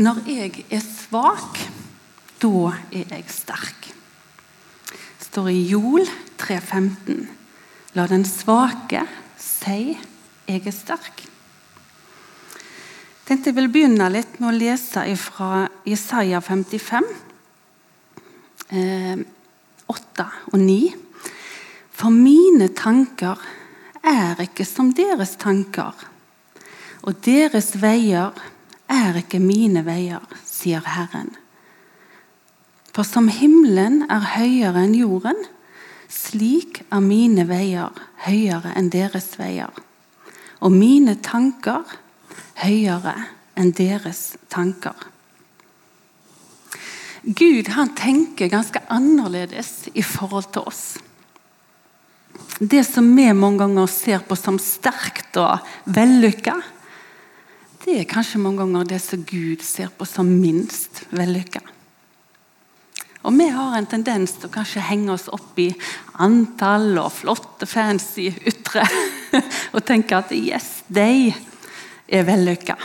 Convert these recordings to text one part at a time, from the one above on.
Når jeg er svak, da er jeg sterk. Det står i Jol 3,15. La den svake si jeg er sterk. Jeg tenkte jeg vil begynne litt med å lese fra Jesaja 55, eh, 8 og 9. For mine tanker er ikke som deres tanker, og deres veier er ikke mine veier, sier Herren. For som himmelen er høyere enn jorden, slik er mine veier høyere enn deres veier, og mine tanker høyere enn deres tanker. Gud han tenker ganske annerledes i forhold til oss. Det som vi mange ganger ser på som sterkt og vellykka, det er kanskje mange ganger det som Gud ser på som minst vellykka. Og vi har en tendens til å kanskje henge oss opp i antall og flotte, fancy ytre og tenke at yes, de er vellykka.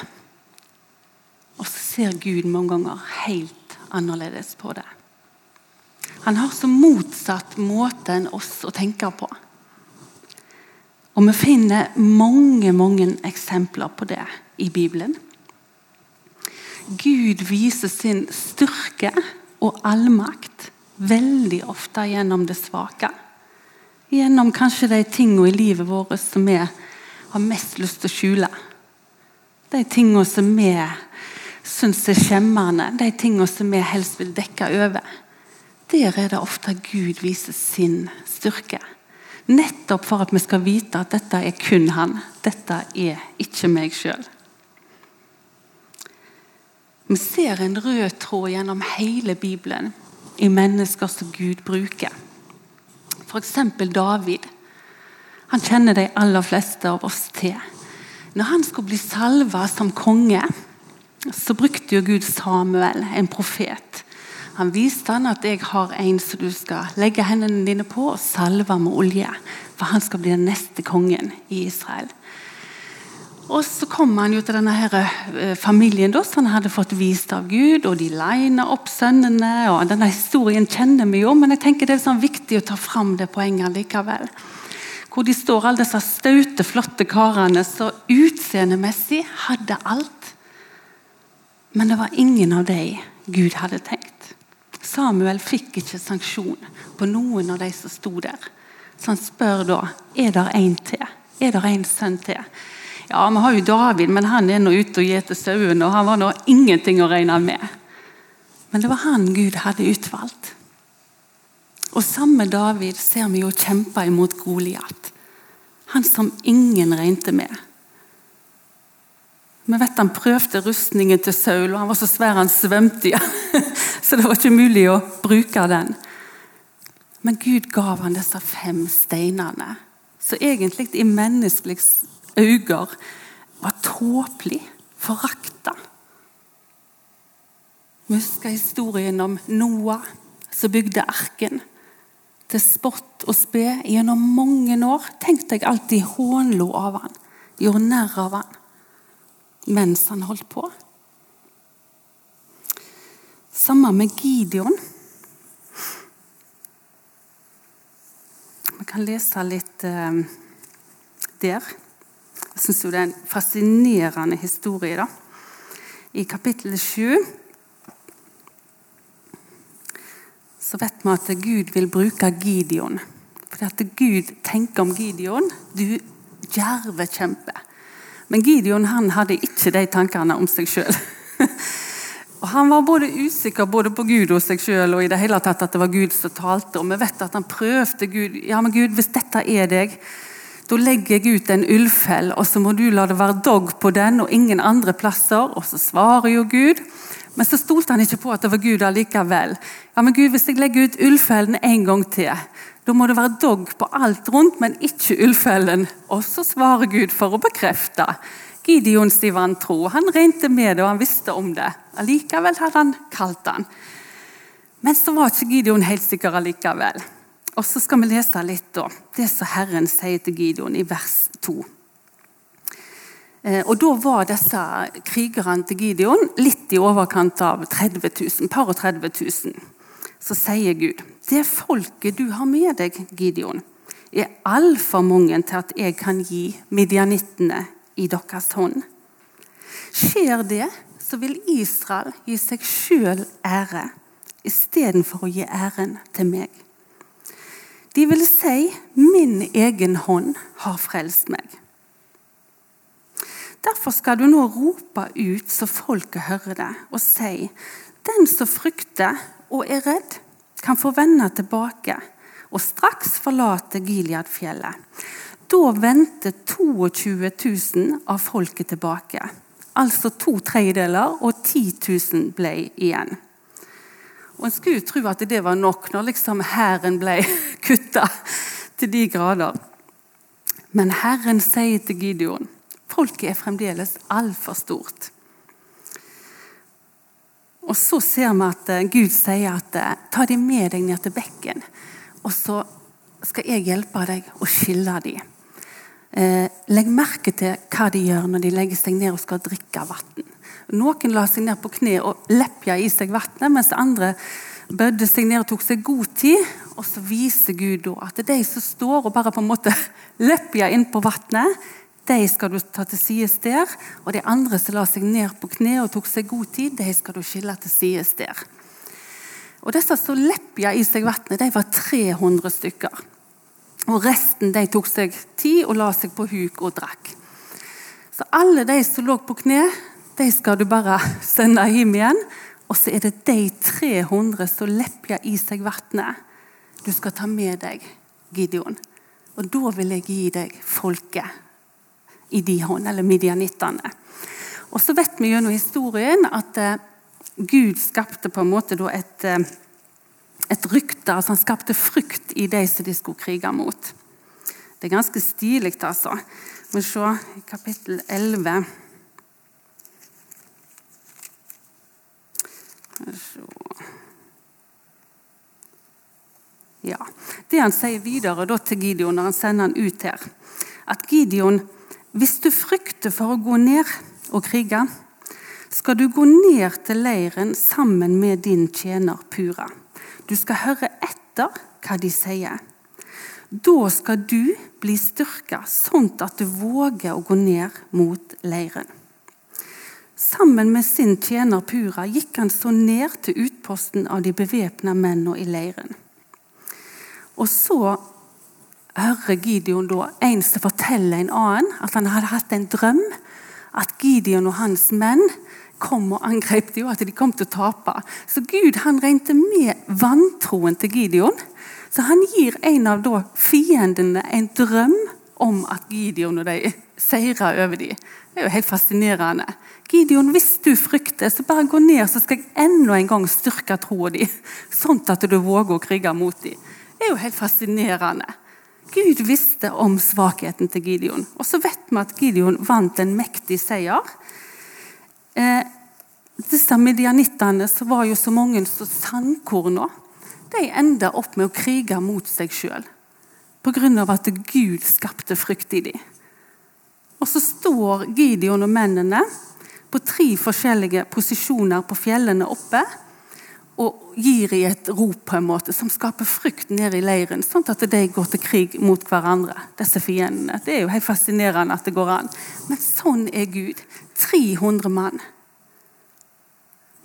Og så ser Gud mange ganger helt annerledes på det. Han har så motsatt måte enn oss å tenke på. Og vi finner mange, mange eksempler på det i Bibelen. Gud viser sin styrke og allmakt veldig ofte gjennom det svake. Gjennom kanskje de tingene i livet vårt som vi har mest lyst til å skjule. De tingene som vi syns er skjemmende, de tingene som vi helst vil dekke over. Der er det ofte Gud viser sin styrke. Nettopp for at vi skal vite at dette er kun han. Dette er ikke meg sjøl. Vi ser en rød tråd gjennom hele Bibelen i mennesker som Gud bruker. F.eks. David. Han kjenner de aller fleste av oss til. Når han skulle bli salva som konge, så brukte jo Gud Samuel, en profet. Han viste han at jeg har en som du skal legge hendene dine på og salve med olje. For han skal bli den neste kongen i Israel. Og Så kom han jo til denne her eh, familien da, som han hadde fått vist av Gud. og De lina opp sønnene. og Denne historien kjenner vi jo, men jeg tenker det er sånn viktig å ta fram det poenget likevel. Hvor de står, alle disse staute, flotte karene som utseendemessig hadde alt. Men det var ingen av dem Gud hadde tenkt. Samuel fikk ikke sanksjon på noen av de som sto der. Så han spør da er det en til. Er det en sønn til? Ja, Vi har jo David, men han er nå ute og gjeter sauene, og han var nå ingenting å regne med. Men det var han Gud hadde utvalgt. Og samme David ser vi jo kjempe imot Goliat. Han som ingen regnet med. Vi vet Han prøvde rustningen til Saul, og han var så svær han svømte i. så det var ikke mulig å bruke den. Men Gud gav han disse fem steinene, Så egentlig i menneskelig øyne var tåpelig forakta. Vi husker historien om Noah som bygde arken. Til spott og spe gjennom mange år. tenkte jeg alltid hånlo av han, gjorde narr av han mens han holdt på. Samme med Gideon. Vi kan lese litt eh, der. Jeg syns det er en fascinerende historie. da. I kapittel 7 så vet vi at Gud vil bruke Gideon. Fordi at Gud tenker om Gideon du djerve kjempe. Men Gideon han hadde ikke de tankene om seg sjøl. Og Han var både usikker både på Gud og seg sjøl, og i det hele tatt at det var Gud som talte. Og vi vet at han prøvde Gud. Ja, men Gud, hvis dette er deg, da legger jeg ut en ullfell, og så må du la det være dogg på den og ingen andre plasser. Og så svarer jo Gud. Men så stolte han ikke på at det var Gud allikevel. Ja, men Gud, Hvis jeg legger ut ullfellen en gang til, da må det være dogg på alt rundt, men ikke ullfellen. Og så svarer Gud for å bekrefte. Gideons vantro. Han regnet med det, og han visste om det. Allikevel hadde han kalt han. Men så var ikke Gideon helt sikker allikevel. Og så skal vi lese litt da, det som Herren sier til Gideon i vers 2. Eh, og Da var disse krigerne til Gideon litt i overkant av 30 000, par og 30 000. Så sier Gud, det folket du har med deg, Gideon, er altfor mange til at jeg kan gi midjanittene i deres hånd. Skjer det, så vil Israel gi seg sjøl ære istedenfor å gi æren til meg. De vil si 'min egen hånd har frelst meg'. Derfor skal du nå rope ut så folket hører det, og si 'Den som frykter og er redd, kan få vende tilbake' og straks forlate Gilead-fjellet. Da vendte 22 000 av folket tilbake. Altså to tredjedeler, og 10 000 ble igjen. Og En skulle tro at det var nok når liksom hæren ble kutta til de grader. Men Herren sier til Gideon folket er fremdeles altfor stort. Og Så ser vi at eh, Gud sier at eh, ta dem med deg ned til bekken, og så skal jeg hjelpe deg å skille dem. Eh, legg merke til hva de gjør når de legger seg ned og skal drikke vann. Noen la seg ned på kne og lepja i seg vannet, mens andre bødde seg ned og tok seg god tid. Og så viser Gud at det er de som står og bare på en måte lepja inn på vannet, de skal du ta til sides der. Og de andre som la seg ned på kne og tok seg god tid, de skal du skille til sides der. Og Disse som lepja i seg vannet, de var 300 stykker. Og Resten de tok seg tid og la seg på huk og drakk. Så alle de som lå på kne, de skal du bare sende hjem igjen. Og så er det de 300 som lepja i seg vannet, du skal ta med deg, Gideon. Og da vil jeg gi deg folket i de hånd, eller midjanittene. Og så vet vi gjennom historien at eh, Gud skapte på en måte et, eh, et rykte. altså Han skapte frykt i de som de skulle krige mot. Det er ganske stilig, altså. Vi må se i kapittel 11. Ja. Det han sier videre til Gideon når han sender han ut her, at Gideon hvis du frykter for å gå ned og krige, skal du gå ned til leiren sammen med din tjener Pura. Du skal høre etter hva de sier. Da skal du bli styrka sånn at du våger å gå ned mot leiren. Sammen med sin tjener Pura gikk han så ned til utposten av de bevæpna mennene i leiren. Og så hører Gideon da en som forteller en annen at han hadde hatt en drøm. At Gideon og hans menn kom og angrep dem, og at de kom til å tape. Så Gud han regnet med vantroen til Gideon. Så han gir en av da fiendene en drøm om at Gideon og de seirer over dem. Det er jo helt fascinerende. Gideon, hvis du frykter, så bare gå ned, så skal jeg enda en gang styrke troa di. Sånn at du våger å krige mot dem. Det er jo helt fascinerende. Gud visste om svakheten til Gideon. Og så vet vi at Gideon vant en mektig seier. Eh, disse medianittene var jo så mange som sandkorna, de enda opp med å krige mot seg sjøl. Pga. at Gud skapte frykt i dem. Og så står Gideon og mennene på tre forskjellige posisjoner på fjellene oppe og gir i et rop på en måte som skaper frykt nede i leiren, sånn at de går til krig mot hverandre, disse fiendene. Det er jo helt fascinerende at det går an. Men sånn er Gud. 300 mann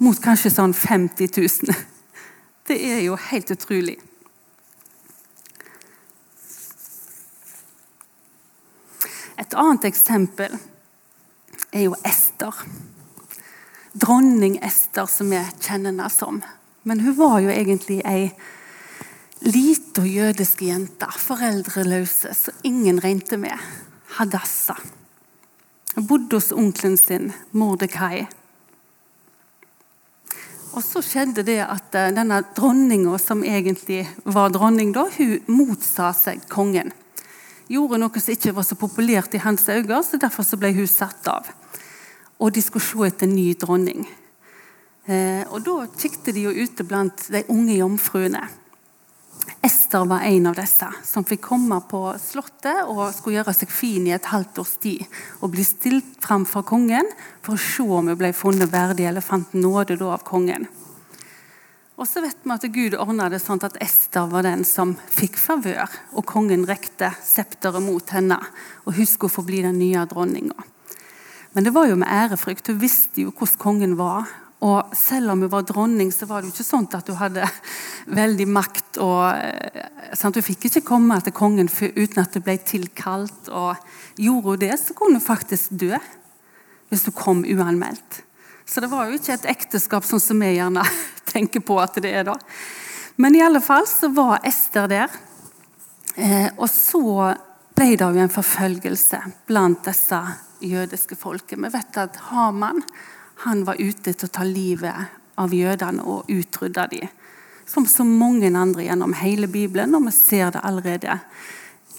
mot kanskje sånn 50 000. Det er jo helt utrolig. Et annet eksempel er jo Ester. Dronning Ester, som vi kjenner henne som. Men hun var jo egentlig ei lita jødisk jente, foreldreløse, som ingen regnet med. Hadassa. Hun bodde hos onkelen sin, Mordekai. Og så skjedde det at eh, denne dronninga, som egentlig var dronning da, hun motsa seg kongen. Gjorde noe som ikke var så populært i hans øyne, så derfor så ble hun satt av. Og de skulle se etter ny dronning. Eh, og Da kikket de jo ute blant de unge jomfruene. Ester var en av disse som fikk komme på Slottet og skulle gjøre seg fin i et halvt års tid. Og bli stilt fram for kongen for å se om hun ble funnet verdig eller fant nåde av kongen. Og så vet vi at Gud ordna det sånn at Ester var den som fikk favør. Og kongen rekte septeret mot henne, og hun skulle få bli den nye dronninga. Men det var jo med ærefrykt. Hun visste jo hvordan kongen var. Og selv om hun var dronning, så var det jo ikke sånn at hun hadde veldig makt. og eh, sant? Hun fikk ikke komme til kongen uten at hun ble tilkalt. og Gjorde hun det, så kunne hun faktisk dø hvis hun kom uanmeldt. Så det var jo ikke et ekteskap sånn som vi gjerne tenker på at det er. da. Men i alle fall så var Ester der. Eh, og så ble det jo en forfølgelse blant disse jødiske folket. Vi vet at Haman han var ute til å ta livet av jødene og utrydde dem. Som så mange andre gjennom hele Bibelen, og vi ser det allerede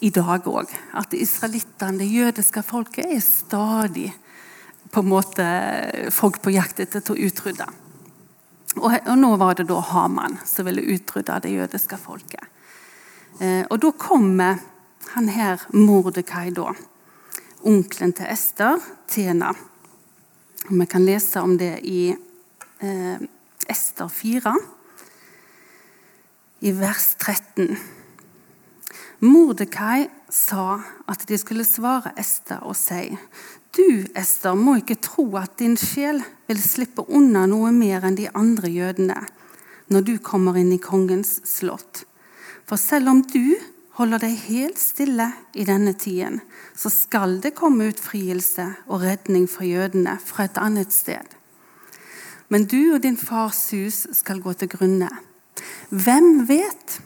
i dag òg. At israelittene, det jødiske folket, er stadig på en måte folk på jakt etter å utrydde. Og, og, nå var det da Haman som ville utrydde det jødiske folket. Eh, og da kommer han her Mordekai, da, onkelen til Ester, Tena. Og Vi kan lese om det i eh, Ester 4, i vers 13. Mordekai sa at de skulle svare Ester og si Du, Ester, må ikke tro at din sjel vil slippe unna noe mer enn de andre jødene når du kommer inn i kongens slott. For selv om du holder deg helt stille i denne tiden, så skal det komme utfrielse og redning for jødene fra et annet sted. Men du og din fars hus skal gå til grunne. Hvem vet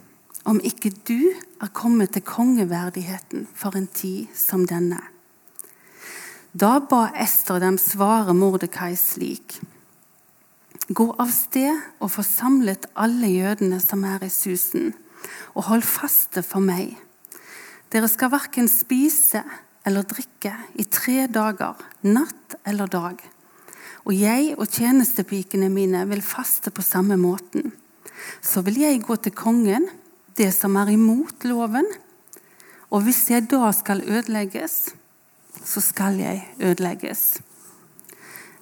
om ikke du er kommet til kongeverdigheten for en tid som denne? Da ba Ester dem svare Mordekai slik. Gå av sted og få samlet alle jødene som er i Susen og hold faste for meg. Dere skal verken spise eller drikke i tre dager, natt eller dag. Og jeg og tjenestepikene mine vil faste på samme måten. Så vil jeg gå til kongen, det som er imot loven. Og hvis jeg da skal ødelegges, så skal jeg ødelegges.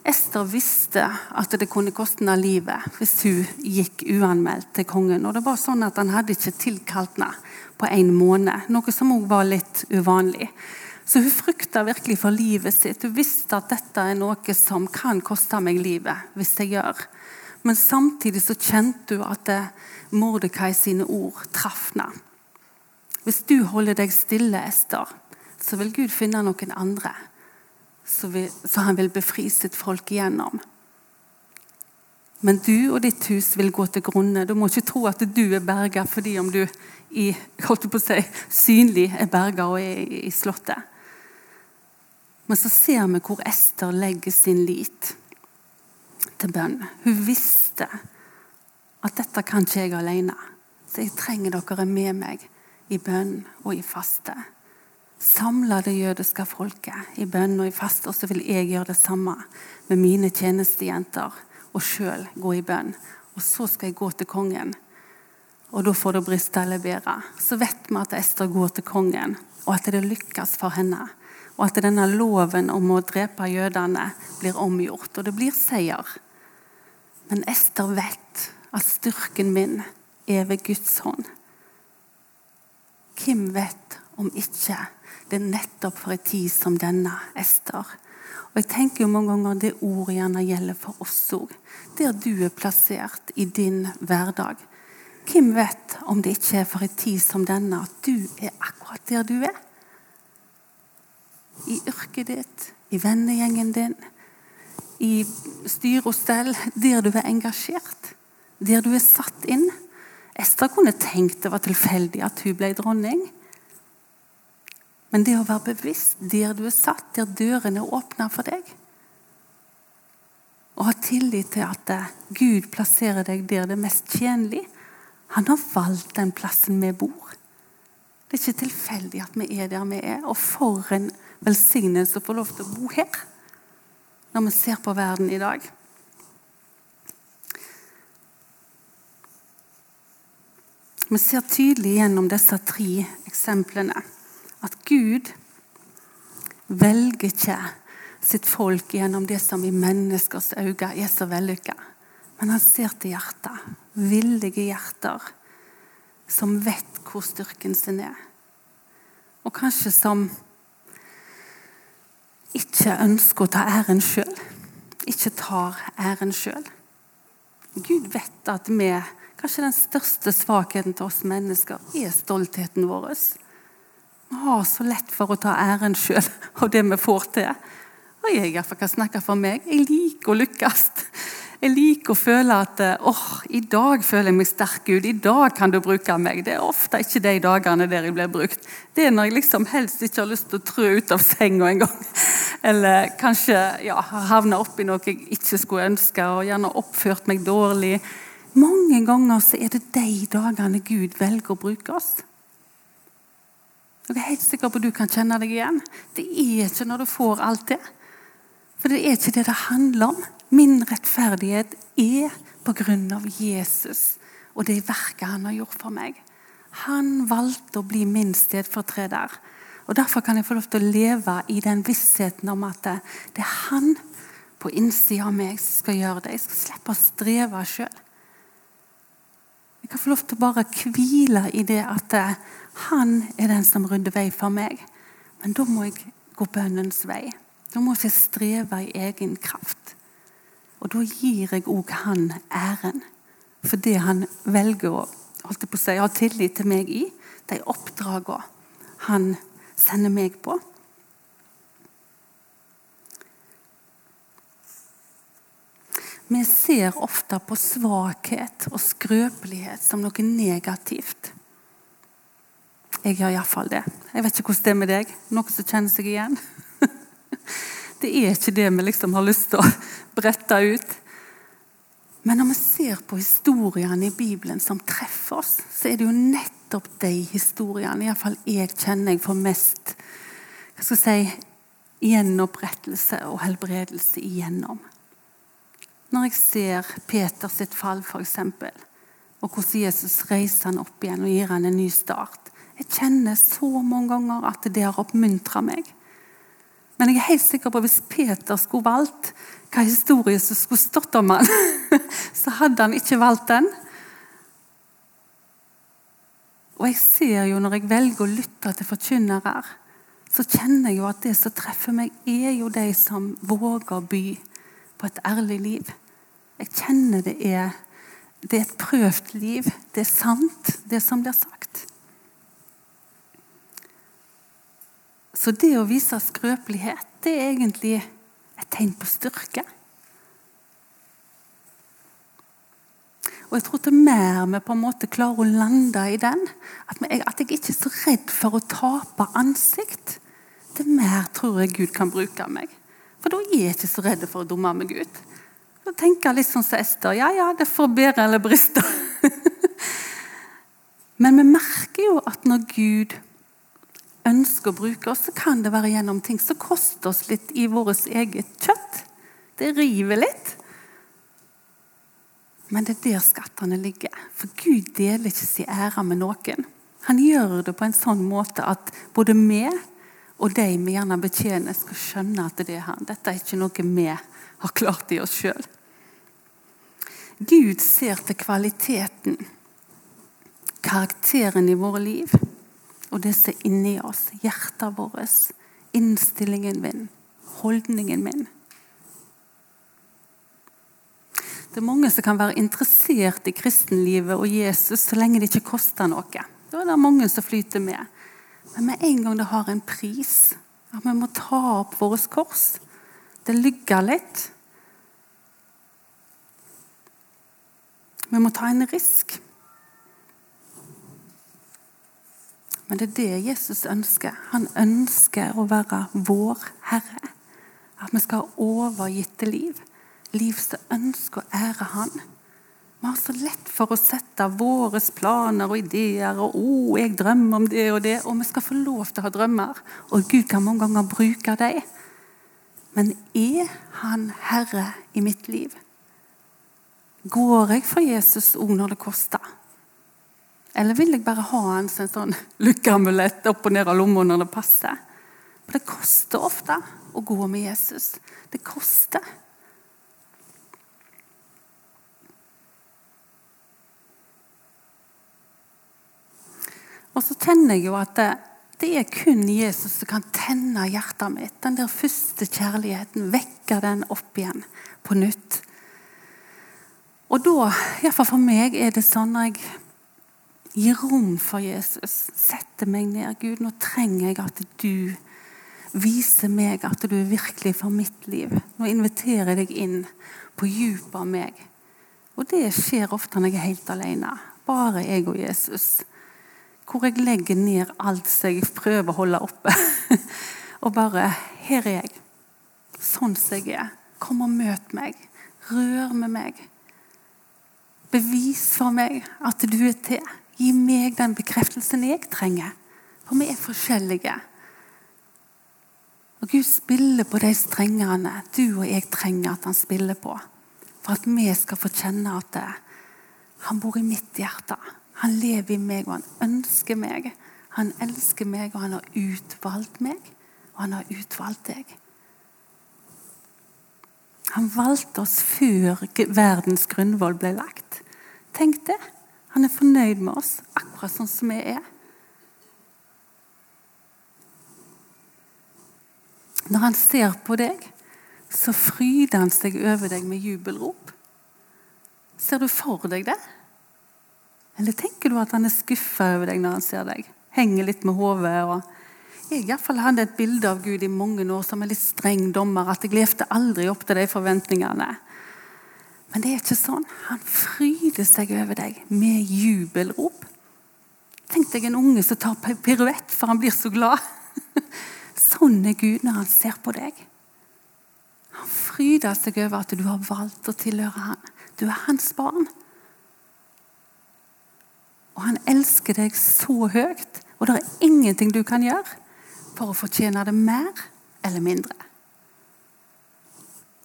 Ester visste at det kunne koste henne livet hvis hun gikk uanmeldt til kongen. Og det var sånn at Han hadde ikke tilkalt henne på en måned, noe som også var litt uvanlig. Så hun frykta virkelig for livet sitt. Hun visste at dette er noe som kan koste meg livet hvis jeg gjør. Men samtidig så kjente hun at Mordekai sine ord traff henne. Hvis du holder deg stille, Ester, så vil Gud finne noen andre så, han vil befri sitt folk igjennom. Men du og ditt hus vil gå til grunne. Du må ikke tro at du er berga fordi om du i, holdt på å si, synlig er berga og er i slottet. Men så ser vi hvor Ester legger sin lit til bønn. Hun visste at dette kan ikke jeg alene. Så jeg trenger dere med meg i bønn og i faste samle det jødiske folket i bønn og i fast, og så vil jeg gjøre det samme med mine tjenestejenter og sjøl gå i bønn. Og så skal jeg gå til kongen, og da får det briste eller bære. Så vet vi at Ester går til kongen, og at det lykkes for henne. Og at denne loven om å drepe jødene blir omgjort, og det blir seier. Men Ester vet at styrken min er ved Guds hånd. Hvem vet om ikke det er nettopp for en tid som denne, Ester. Og jeg tenker jo mange ganger det ordet gjerne gjelder for oss òg. Der du er plassert i din hverdag. Hvem vet om det ikke er for en tid som denne at du er akkurat der du er? I yrket ditt, i vennegjengen din, i styr og stell, der du er engasjert. Der du er satt inn. Ester kunne tenkt det var tilfeldig at hun ble dronning. Men det å være bevisst der du er satt, der dørene er åpna for deg. Og ha tillit til at eh, Gud plasserer deg der det er mest tjenlig. Han har valgt den plassen vi bor. Det er ikke tilfeldig at vi er der vi er. Og for en velsignelse å få lov til å bo her, når vi ser på verden i dag. Vi ser tydelig gjennom disse tre eksemplene at Gud velger ikke sitt folk gjennom det som i menneskers øyne er så vellykka. Men han ser til hjertet. Villige hjerter som vet hvor styrken sin er. Og kanskje som ikke ønsker å ta æren sjøl. Ikke tar æren sjøl. Gud vet at vi, kanskje den største svakheten til oss mennesker, er stoltheten vår. Vi har så lett for å ta æren sjøl av det vi får til. Og jeg kan snakke for meg. Jeg liker å lykkes. Jeg liker å føle at åh, oh, i dag føler jeg meg sterk, Gud. I dag kan du bruke meg. Det er ofte ikke de dagene der jeg blir brukt. Det er når jeg liksom helst ikke har lyst til å trø ut av senga en gang. Eller kanskje ja, har havna oppi noe jeg ikke skulle ønske, og gjerne oppført meg dårlig. Mange ganger så er det de dagene Gud velger å bruke oss. Jeg er helt sikker på at du kan kjenne deg igjen. Det er ikke når du får alt det. For det er ikke det det handler om. Min rettferdighet er på grunn av Jesus og det verket han har gjort for meg. Han valgte å bli min stedfortreder. Og Derfor kan jeg få lov til å leve i den vissheten om at det er han på innsida av meg som skal gjøre det. Jeg skal slippe å streve sjøl. Jeg kan få lov til å bare hvile i det at han er den som rydder vei for meg. Men da må jeg gå bønnens vei. Da må jeg streve i egen kraft. Og da gir jeg òg han æren for det han velger å holdt på å si, ha tillit til meg i, de oppdragene han sender meg på. Vi ser ofte på svakhet og skrøpelighet som noe negativt. Jeg gjør iallfall det. Jeg vet ikke hvordan det er med deg. Noen som kjenner seg igjen? Det er ikke det vi liksom har lyst til å brette ut. Men når vi ser på historiene i Bibelen som treffer oss, så er det jo nettopp de historiene iallfall jeg kjenner jeg får mest hva skal jeg si, gjenopprettelse og helbredelse igjennom. Når jeg ser Peters fall, f.eks., og hvordan Jesus reiser han opp igjen og gir han en ny start Jeg kjenner så mange ganger at det har oppmuntra meg. Men jeg er helt sikker på at hvis Peter skulle valgt hva historie som skulle stått om han, så hadde han ikke valgt den. Og jeg ser jo når jeg velger å lytte til forkynnere, så kjenner jeg jo at det som treffer meg, er jo de som våger å by på et ærlig liv. Jeg kjenner det er, det er et prøvd liv. Det er sant, det som blir sagt. Så det å vise skrøpelighet, det er egentlig et tegn på styrke. Og jeg tror til mer vi på en måte klarer å lande i den, at, vi, at jeg ikke er så redd for å tape ansikt, til mer tror jeg Gud kan bruke meg. For da er jeg ikke så redd for å dumme meg ut. Da tenker jeg litt sånn som Ester. Ja, ja, det får bedre eller briste. Men vi merker jo at når Gud ønsker å bruke oss, så kan det være gjennom ting som koster oss litt i vårt eget kjøtt. Det river litt. Men det er der skattene ligger. For Gud deler ikke sin ære med noen. Han gjør det på en sånn måte at både vi og de vi gjerne betjener, skal skjønne at det er han. Dette er ikke noe vi har klart i oss sjøl. Gud ser til kvaliteten, karakteren i våre liv og det som er inni oss, hjertet vårt, innstillingen min, holdningen min. Det er mange som kan være interessert i kristenlivet og Jesus så lenge det ikke koster noe. Da er det mange som flyter med. Men med en gang det har en pris, at vi må ta opp vårt kors Det ligger litt. Vi må ta en risk. Men det er det Jesus ønsker. Han ønsker å være vår Herre. At vi skal ha overgitte liv. Liv som ønsker å ære Han. Vi har så lett for å sette våre planer og ideer og oh, 'jeg drømmer om det og det'. Og vi skal få lov til å ha drømmer, og Gud kan mange ganger bruke dem. Men er Han Herre i mitt liv? Går jeg for Jesus òg når det koster? Eller vil jeg bare ha en sånn lykkeamulett opp og ned av lomma når det passer? For det koster ofte å gå med Jesus. Det koster. Og så kjenner jeg jo at det, det, er kun Jesus som kan tenne hjertet mitt. Den der første kjærligheten. Vekke den opp igjen på nytt. Og da, iallfall for meg, er det sånn når jeg gir rom for Jesus, Sette meg ned Gud, nå trenger jeg at du viser meg at du er virkelig for mitt liv. Nå inviterer jeg deg inn på dypet av meg. Og det skjer ofte når jeg er helt alene. Bare jeg og Jesus hvor jeg legger ned alt som jeg prøver å holde oppe. og bare Her er jeg. Sånn som jeg er. Kom og møt meg. Rør med meg. Bevis for meg at du er til. Gi meg den bekreftelsen jeg trenger. For vi er forskjellige. Og Gud spiller på de strengene du og jeg trenger at han spiller på. For at vi skal få kjenne at han bor i mitt hjerte. Han lever i meg, og han ønsker meg. Han elsker meg, og han har utvalgt meg, og han har utvalgt deg. Han valgte oss før verdens grunnvoll ble lagt. Tenk det. Han er fornøyd med oss akkurat sånn som vi er. Når han ser på deg, så fryder han seg over deg med jubelrop. Ser du for deg det? Eller tenker du at han er skuffa over deg når han ser deg? Henger litt med hodet. Jeg i fall hadde et bilde av Gud i mange år som en litt streng dommer. At jeg levde aldri opp til de forventningene. Men det er ikke sånn. Han fryder seg over deg med jubelrop. Tenk deg en unge som tar piruett, for han blir så glad. Sånn er Gud når han ser på deg. Han fryder seg over at du har valgt å tilhøre han. Du er hans barn. Og han elsker deg så høyt, og det er ingenting du kan gjøre for å fortjene det mer eller mindre.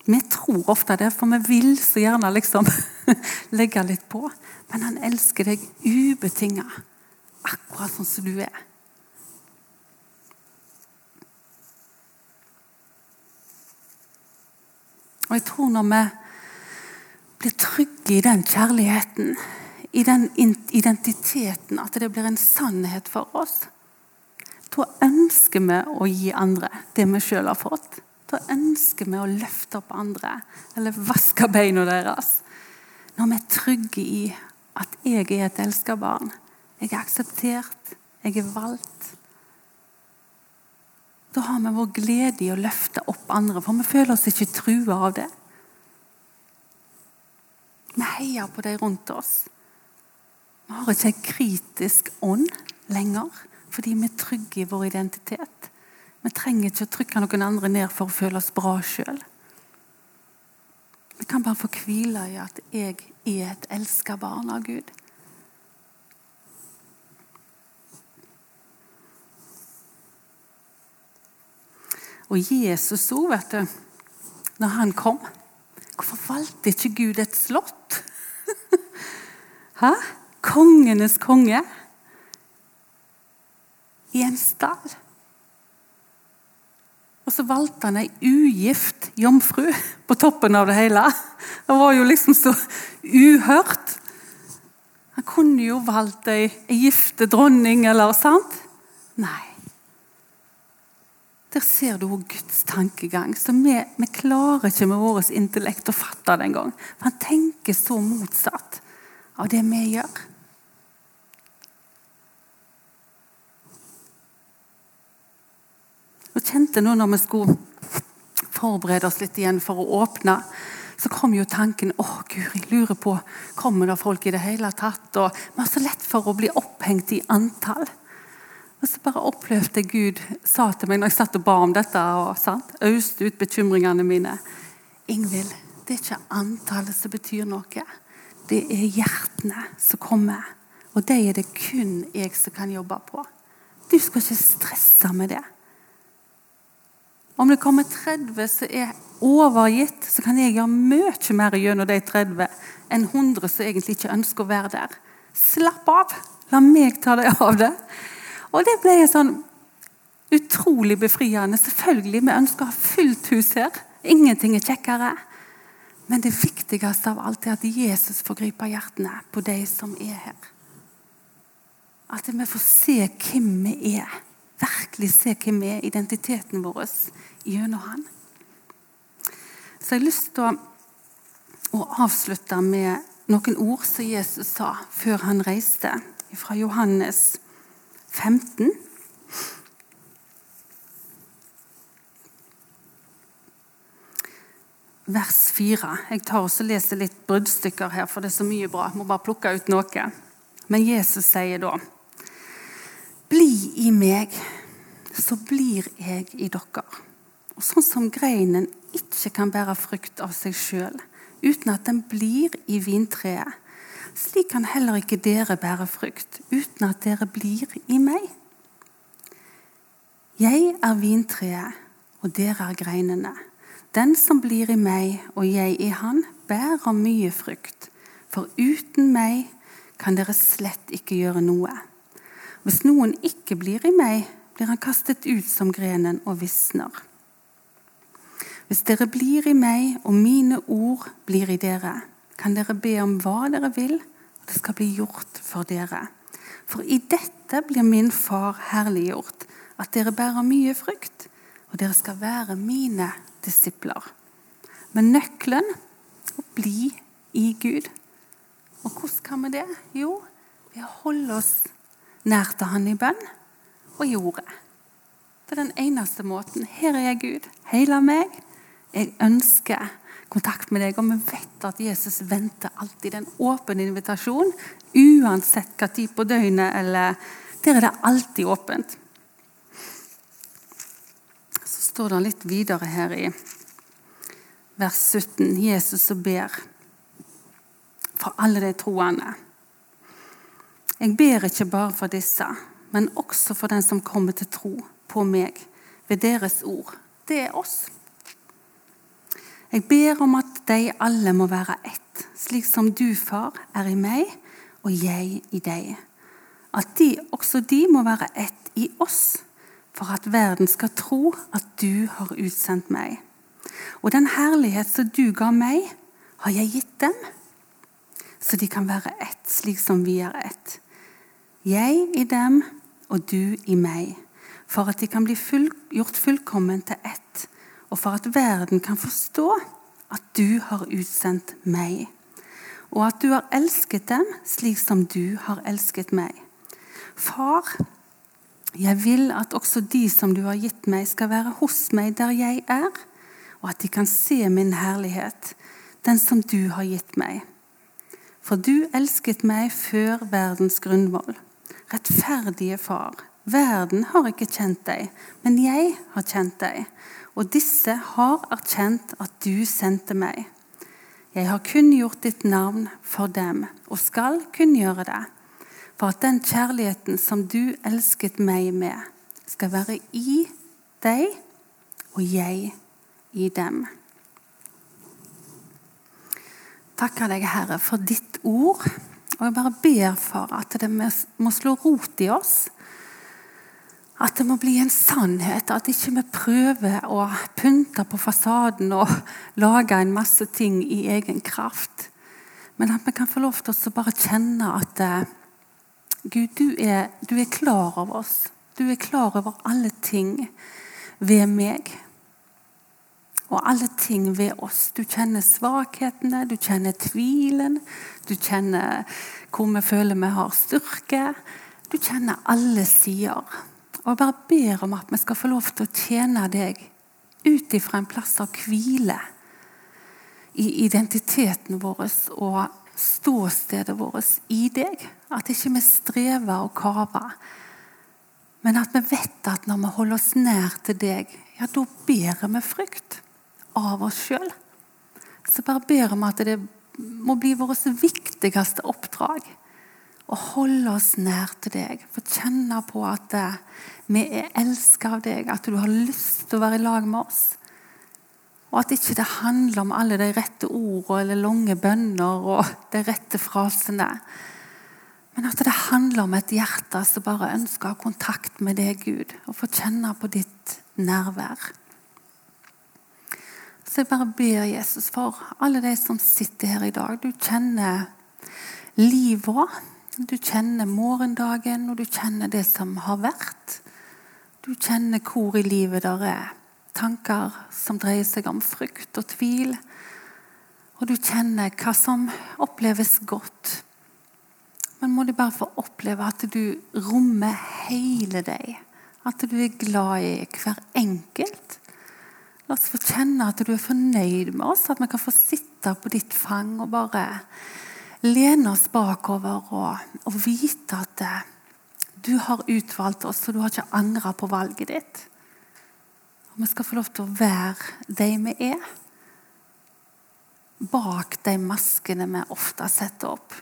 Vi tror ofte det, for vi vil så gjerne liksom legge litt på. Men han elsker deg ubetinga, akkurat sånn som du er. Og jeg tror når vi blir trygge i den kjærligheten i den identiteten, at det blir en sannhet for oss, da ønsker vi å gi andre det vi sjøl har fått. Da ønsker vi å løfte opp andre, eller vaske beina deres. Når vi er trygge i at jeg er et elska barn. Jeg er akseptert, jeg er valgt. Da har vi vår glede i å løfte opp andre, for vi føler oss ikke trua av det. Vi heier på de rundt oss. Vi har ikke en kritisk ånd lenger fordi vi er trygge i vår identitet. Vi trenger ikke å trykke noen andre ned for å føle oss bra sjøl. Vi kan bare få hvile i at jeg er et elska barn av Gud. Og Jesus òg, vet du, når han kom Hvorfor valgte ikke Gud et slott? Hæ? kongenes konge i en stall. Og så valgte han ei ugift jomfru på toppen av det hele. Det var jo liksom så uhørt. Han kunne jo valgt ei, gifte dronning, eller sant? Nei. Der ser du Guds tankegang. Så vi, vi klarer ikke med vårt intellekt å fatte det engang. Han tenker så motsatt av det vi gjør. Kjente nå når vi skulle forberede oss litt igjen for å åpne, så kom jo tanken å Gud, jeg lurer på kommer det folk i det hele tatt. Og Vi har så lett for å bli opphengt i antall. Og så bare opplevde Gud sa til meg når jeg satt og ba om dette og øste ut bekymringene mine Ingvild, det er ikke antallet som betyr noe. Det er hjertene som kommer. Og de er det kun jeg som kan jobbe på. Du skal ikke stresse med det. Om det kommer 30 som er overgitt, så kan jeg gjøre mye mer gjennom de 30 enn 100 som egentlig ikke ønsker å være der. Slapp av! La meg ta deg av det. Og det ble sånn utrolig befriende. Selvfølgelig, vi ønsker å ha fullt hus her. Ingenting er kjekkere. Men det viktigste av alt er at Jesus får gripe hjertene på de som er her. At vi får se hvem vi er. Virkelig se hvem vi er, identiteten vår gjennom Han. Så jeg har lyst til å, å avslutte med noen ord som Jesus sa før han reiste, fra Johannes 15. vers 4. Jeg tar også leser litt bruddstykker her, for det er så mye bra. Jeg må bare plukke ut noe. Men Jesus sier da Bli i meg, så blir jeg i dere. Og Sånn som greinen ikke kan bære frukt av seg sjøl uten at den blir i vintreet, slik kan heller ikke dere bære frukt uten at dere blir i meg. Jeg er vintreet, og dere er greinene. Den som blir i meg og jeg i han, bærer mye frukt. For uten meg kan dere slett ikke gjøre noe. Hvis noen ikke blir i meg, blir han kastet ut som grenen og visner. Hvis dere blir i meg og mine ord blir i dere, kan dere be om hva dere vil, og det skal bli gjort for dere. For i dette blir min far herliggjort, at dere bærer mye frukt, og dere skal være mine disipler. Men nøkkelen å bli i Gud. Og hvordan kan vi det? Jo, ved å holde oss nær til Han i bønn og i ordet. Det er den eneste måten. Her er jeg, Gud. Hele meg. Jeg ønsker kontakt med deg. Og vi vet at Jesus venter alltid en åpen invitasjon. Uansett hva tid på døgnet eller Der er det alltid åpent Så står det litt videre her i vers 17. Jesus som ber for alle de troende. Jeg ber ikke bare for disse, men også for den som kommer til tro på meg ved deres ord. Det er oss. Jeg ber om at de alle må være ett, slik som du, far, er i meg og jeg i deg. At de, også de må være ett i oss for at verden skal tro at du har utsendt meg. Og den herlighet som du ga meg, har jeg gitt dem, så de kan være ett, slik som vi er ett. Jeg i dem og du i meg, for at de kan bli full, gjort fullkommen til ett, og for at verden kan forstå at du har utsendt meg, og at du har elsket dem slik som du har elsket meg. Far, jeg vil at også de som du har gitt meg, skal være hos meg der jeg er, og at de kan se min herlighet, den som du har gitt meg. For du elsket meg før verdens grunnvoll. Rettferdige Far, verden har ikke kjent deg, men jeg har kjent deg, og disse har erkjent at du sendte meg. Jeg har kunngjort ditt navn for dem, og skal kunngjøre det for at den kjærligheten som du elsket meg med, skal være i deg og jeg i dem. Takker deg, Herre, for ditt ord. Og jeg bare ber for at det må slå rot i oss. At det må bli en sannhet. At ikke vi prøver å pynte på fasaden og lage en masse ting i egen kraft. Men at vi kan få lov til å bare kjenne at Gud, du er, du er klar over oss. Du er klar over alle ting ved meg. Og alle ting ved oss. Du kjenner svakhetene, du kjenner tvilen. Du kjenner hvor vi føler vi har styrke. Du kjenner alle sider. Og jeg bare ber om at vi skal få lov til å tjene deg ut ifra en plass av hvile i identiteten vår og ståstedet vårt i deg. At ikke vi strever og kaver. Men at vi vet at når vi holder oss nær til deg, ja, da bærer vi frykt av oss sjøl. Så bare ber vi at det må bli vårt viktigste oppdrag. Å holde oss nær til deg. Få kjenne på at vi er elska av deg. At du har lyst til å være i lag med oss. Og at ikke det handler om alle de rette ordene eller lange bønner og de rette frasene. Men at det handler om et hjerte som bare ønsker å ha kontakt med deg, Gud, og få kjenne på ditt nærvær. Så jeg bare ber Jesus for alle de som sitter her i dag. Du kjenner livet. Du kjenner morgendagen, og du kjenner det som har vært. Du kjenner hvor i livet der er tanker som dreier seg om frykt og tvil. Og du kjenner hva som oppleves godt. Men må du bare få oppleve at du rommer hele deg. At du er glad i hver enkelt. La oss få kjenne at du er fornøyd med oss, at vi kan få sitte på ditt fang og bare lene oss bakover og, og vite at eh, du har utvalgt oss, og du har ikke angra på valget ditt. Og vi skal få lov til å være de vi er, bak de maskene vi ofte setter opp.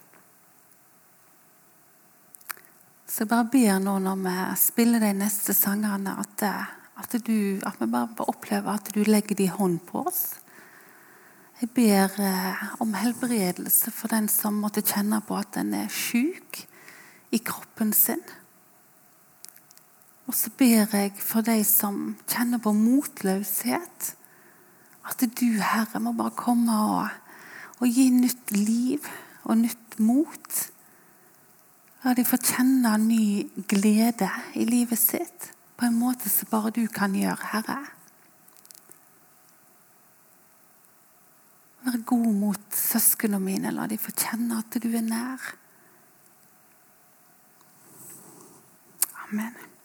Så jeg bare ber nå når vi spiller de neste sangene, at, at, du, at vi bare opplever at du legger din hånd på oss. Jeg ber eh, om helbredelse for den som måtte kjenne på at den er syk i kroppen sin. Og så ber jeg for de som kjenner på motløshet, at du, Herre, må bare komme og, og gi nytt liv og nytt mot. La de få kjenne ny glede i livet sitt på en måte som bare du kan gjøre, Herre. Vær god mot søsknene mine. La de få kjenne at du er nær. Amen.